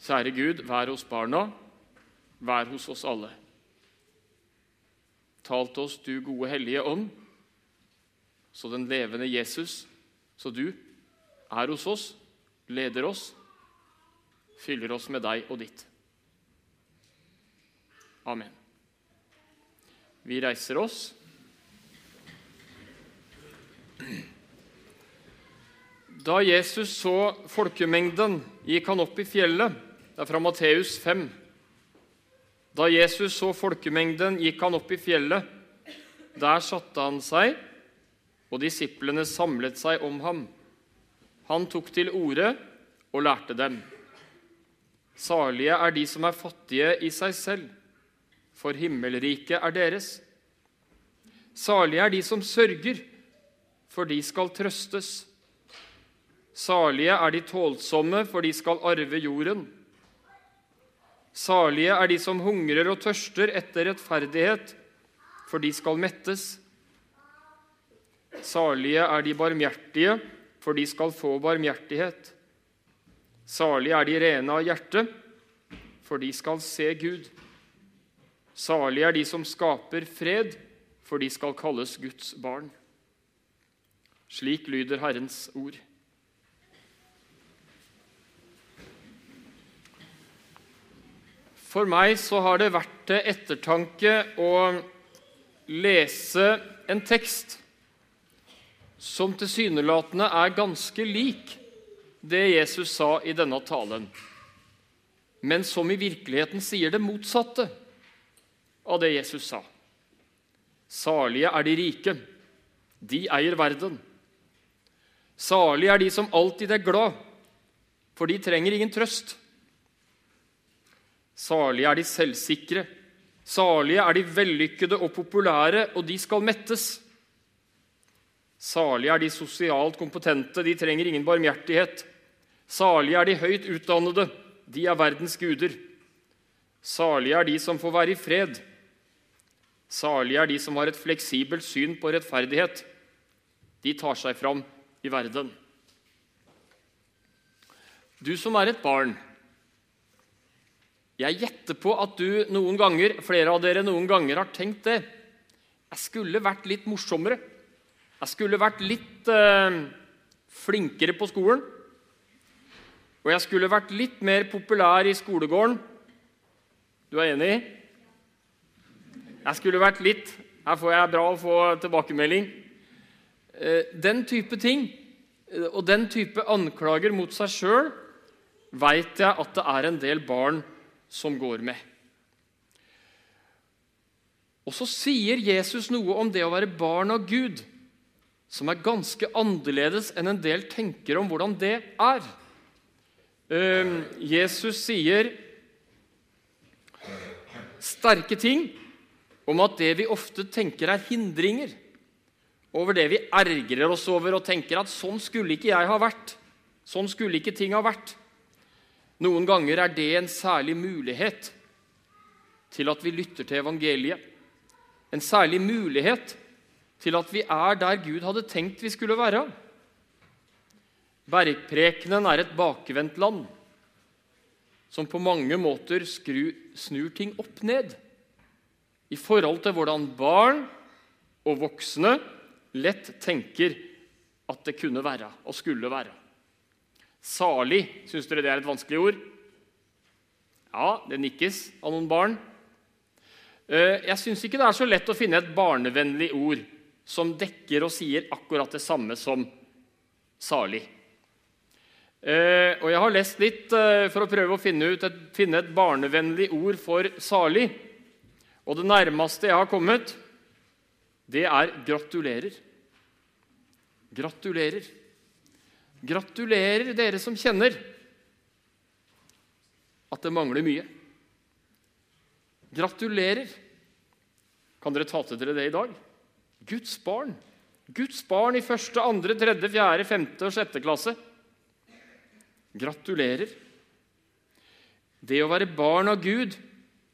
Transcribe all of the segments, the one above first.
Kjære Gud, vær hos barna, vær hos oss alle. Tal til oss, du gode hellige ånd, så den levende Jesus, så du er hos oss, leder oss, fyller oss med deg og ditt. Amen. Vi reiser oss. Da Jesus så folkemengden, gikk han opp i fjellet. Det er fra Matteus 5. Da Jesus så folkemengden, gikk han opp i fjellet. Der satte han seg, og disiplene samlet seg om ham. Han tok til orde og lærte dem. Salige er de som er fattige i seg selv, for himmelriket er deres. Salige er de som sørger, for de skal trøstes. Salige er de tålsomme, for de skal arve jorden. Salige er de som hungrer og tørster etter rettferdighet, for de skal mettes. Salige er de barmhjertige, for de skal få barmhjertighet. Salige er de rene av hjerte, for de skal se Gud. Salige er de som skaper fred, for de skal kalles Guds barn. Slik lyder Herrens ord. For meg så har det vært til ettertanke å lese en tekst som tilsynelatende er ganske lik det Jesus sa i denne talen, men som i virkeligheten sier det motsatte av det Jesus sa. Salige er de rike, de eier verden. Salige er de som alltid er glad, for de trenger ingen trøst. Salige er de selvsikre. Salige er de vellykkede og populære, og de skal mettes. Salige er de sosialt kompetente, de trenger ingen barmhjertighet. Salige er de høyt utdannede, de er verdens guder. Salige er de som får være i fred. Salige er de som har et fleksibelt syn på rettferdighet. De tar seg fram i verden. Du som er et barn, jeg gjetter på at du noen ganger, flere av dere noen ganger har tenkt det. Jeg skulle vært litt morsommere. Jeg skulle vært litt eh, flinkere på skolen. Og jeg skulle vært litt mer populær i skolegården. Du er enig? Jeg skulle vært litt Her får jeg bra å få tilbakemelding. Eh, den type ting eh, og den type anklager mot seg sjøl veit jeg at det er en del barn som går med. Og så sier Jesus noe om det å være barn av Gud, som er ganske annerledes enn en del tenker om hvordan det er. Ehm, Jesus sier sterke ting om at det vi ofte tenker er hindringer, over det vi ergrer oss over og tenker at sånn skulle ikke jeg ha vært, sånn skulle ikke ting ha vært. Noen ganger er det en særlig mulighet til at vi lytter til evangeliet. En særlig mulighet til at vi er der Gud hadde tenkt vi skulle være. Bergprekenen er et bakvendt land som på mange måter skru, snur ting opp ned i forhold til hvordan barn og voksne lett tenker at det kunne være og skulle være. Salig, syns dere det er et vanskelig ord? Ja, det nikkes av noen barn. Eh, jeg syns ikke det er så lett å finne et barnevennlig ord som dekker og sier akkurat det samme som salig. Eh, og jeg har lest litt eh, for å prøve å finne, et, finne et barnevennlig ord for salig. Og det nærmeste jeg har kommet, det er gratulerer. Gratulerer. Gratulerer, dere som kjenner at det mangler mye. Gratulerer. Kan dere ta til dere det i dag? Guds barn. Guds barn i første, andre, tredje, fjerde, femte og sjette klasse. Gratulerer. Det å være barn av Gud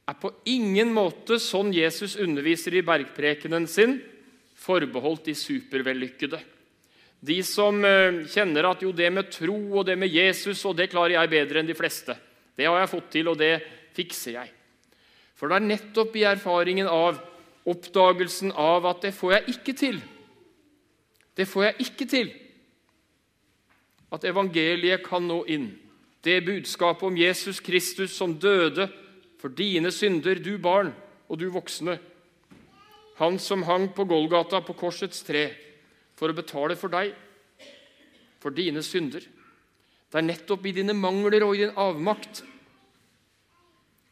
er på ingen måte sånn Jesus underviser i bergprekenen sin, forbeholdt de supervellykkede. De som eh, kjenner at jo, det med tro og det med Jesus og det klarer jeg bedre enn de fleste. Det har jeg fått til, og det fikser jeg. For det er nettopp i erfaringen av oppdagelsen av at det får jeg ikke til. Det får jeg ikke til. At evangeliet kan nå inn. Det budskapet om Jesus Kristus som døde for dine synder, du barn og du voksne. Han som hang på Golgata på korsets tre for å betale for deg, for dine synder. Det er nettopp i dine mangler og i din avmakt,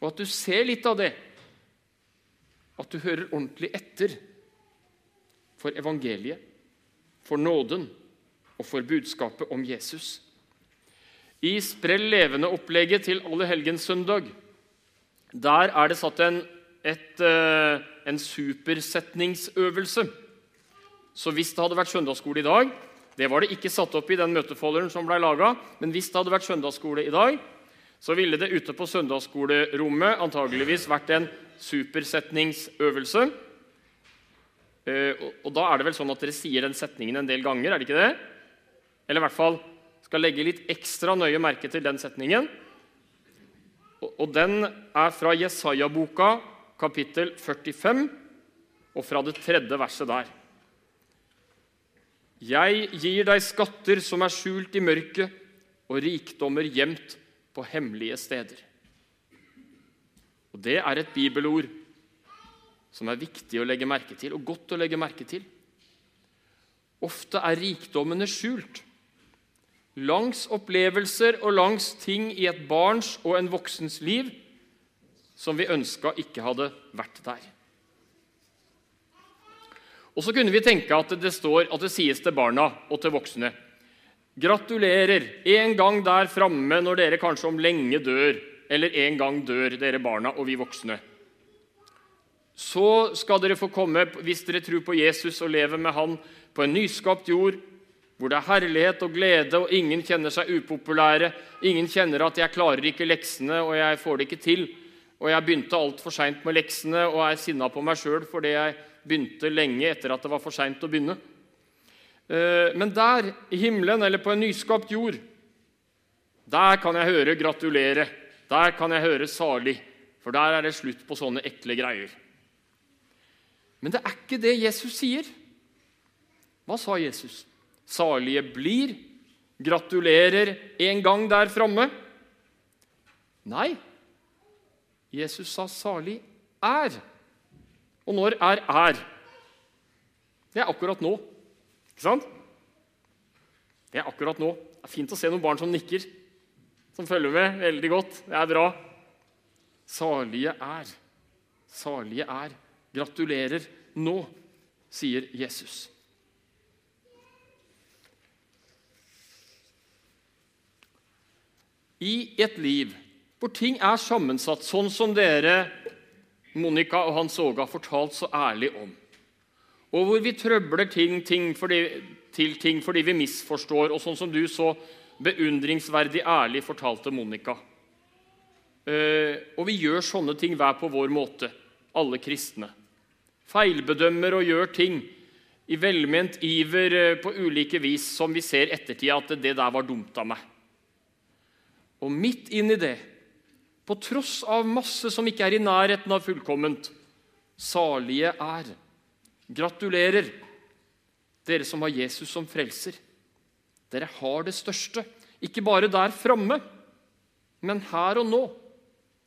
og at du ser litt av det, at du hører ordentlig etter for evangeliet, for nåden og for budskapet om Jesus. I Sprell levende-opplegget til Allehelgenssøndag der er det satt en, et, eh, en supersetningsøvelse. Så hvis det hadde vært søndagsskole i dag Det var det ikke satt opp i den møtefolderen som ble laga, men hvis det hadde vært søndagsskole i dag, så ville det ute på søndagsskolerommet antageligvis vært en supersetningsøvelse. Eh, og da er det vel sånn at dere sier den setningen en del ganger, er det ikke det? Eller i hvert fall skal legge litt ekstra nøye merke til den setningen. Og den er fra Jesaja-boka, kapittel 45, og fra det tredje verset der. Jeg gir deg skatter som er skjult i mørket, og rikdommer gjemt på hemmelige steder. Og Det er et bibelord som er viktig å legge merke til, og godt å legge merke til. Ofte er rikdommene skjult langs opplevelser og langs ting i et barns og en voksens liv som vi ønska ikke hadde vært der. Og så kunne vi tenke at det, står, at det sies til barna og til voksne Gratulerer en gang der framme når dere kanskje om lenge dør, eller en gang dør, dere barna og vi voksne. Så skal dere få komme, hvis dere tror på Jesus og lever med Han, på en nyskapt jord hvor det er herlighet og glede, og ingen kjenner seg upopulære. Ingen kjenner at 'jeg klarer ikke leksene, og jeg får det ikke til'. Og 'jeg begynte altfor seint med leksene og er sinna på meg sjøl fordi jeg begynte lenge etter at det var for seint å begynne'. Eh, men der, i himmelen eller på en nyskapt jord, der kan jeg høre 'gratulere'. Der kan jeg høre 'salig', for der er det slutt på sånne ekle greier. Men det er ikke det Jesus sier. Hva sa Jesus? Salige blir. Gratulerer en gang der framme. Nei, Jesus sa 'salig er'. Og når er 'er'? Det er akkurat nå. Ikke sant? Det er akkurat nå. Det er fint å se noen barn som nikker, som følger med veldig godt. Det er bra. Salige er. Salige er. Gratulerer nå, sier Jesus. i et liv hvor ting er sammensatt, sånn som dere, Monica og Hans Åge, har fortalt så ærlig om, og hvor vi trøbler ting, ting fordi, til ting fordi vi misforstår, og sånn som du så beundringsverdig ærlig fortalte Monica. Uh, og vi gjør sånne ting hver på vår måte, alle kristne. Feilbedømmer og gjør ting i velment iver uh, på ulike vis som vi ser ettertid at det der var dumt av meg. Og midt inn i det, på tross av masse som ikke er i nærheten av fullkomment, salige er. Gratulerer, dere som har Jesus som frelser. Dere har det største, ikke bare der framme, men her og nå.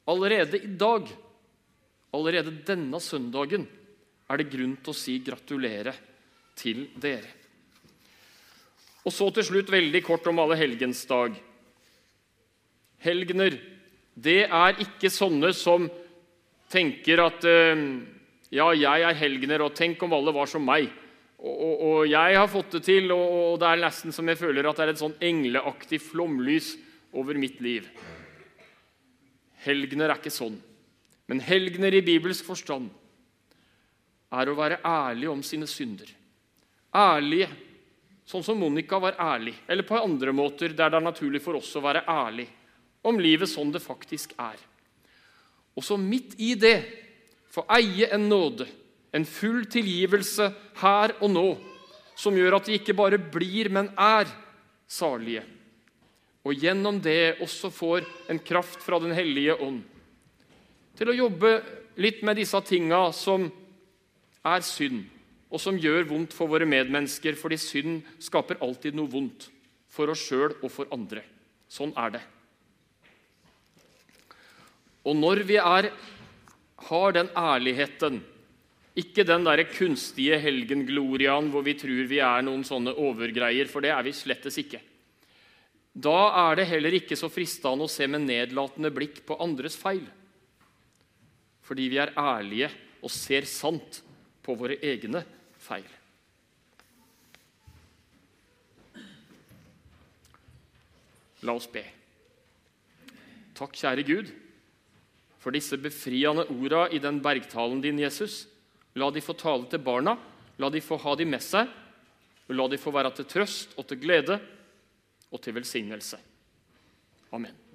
Allerede i dag, allerede denne søndagen, er det grunn til å si gratulere til dere. Og så til slutt veldig kort om alle helgens dag helgener, det er ikke sånne som tenker at eh, ja, jeg er helgener, og tenk om alle var som meg. Og, og, og, jeg har fått det til, og, og det er nesten som jeg føler at det er et sånn engleaktig flomlys over mitt liv. Helgener er ikke sånn. Men helgener i bibelsk forstand er å være ærlig om sine synder. Ærlige, sånn som Monica var ærlig, eller på andre måter der det er naturlig for oss å være ærlig om livet sånn det faktisk er. Og så midt i det få eie en nåde, en full tilgivelse her og nå, som gjør at de ikke bare blir, men er salige. og gjennom det også får en kraft fra Den hellige ånd til å jobbe litt med disse tinga som er synd, og som gjør vondt for våre medmennesker, fordi synd skaper alltid noe vondt for oss sjøl og for andre. Sånn er det. Og når vi er, har den ærligheten, ikke den der kunstige helgengloriaen hvor vi tror vi er noen sånne overgreier, for det er vi slettes ikke. Da er det heller ikke så fristende å se med nedlatende blikk på andres feil. Fordi vi er ærlige og ser sant på våre egne feil. La oss be. Takk, kjære Gud, for disse befriende orda i den bergtalen din, Jesus. La de få tale til barna, la de få ha de med seg, og la de få være til trøst og til glede og til velsignelse. Amen.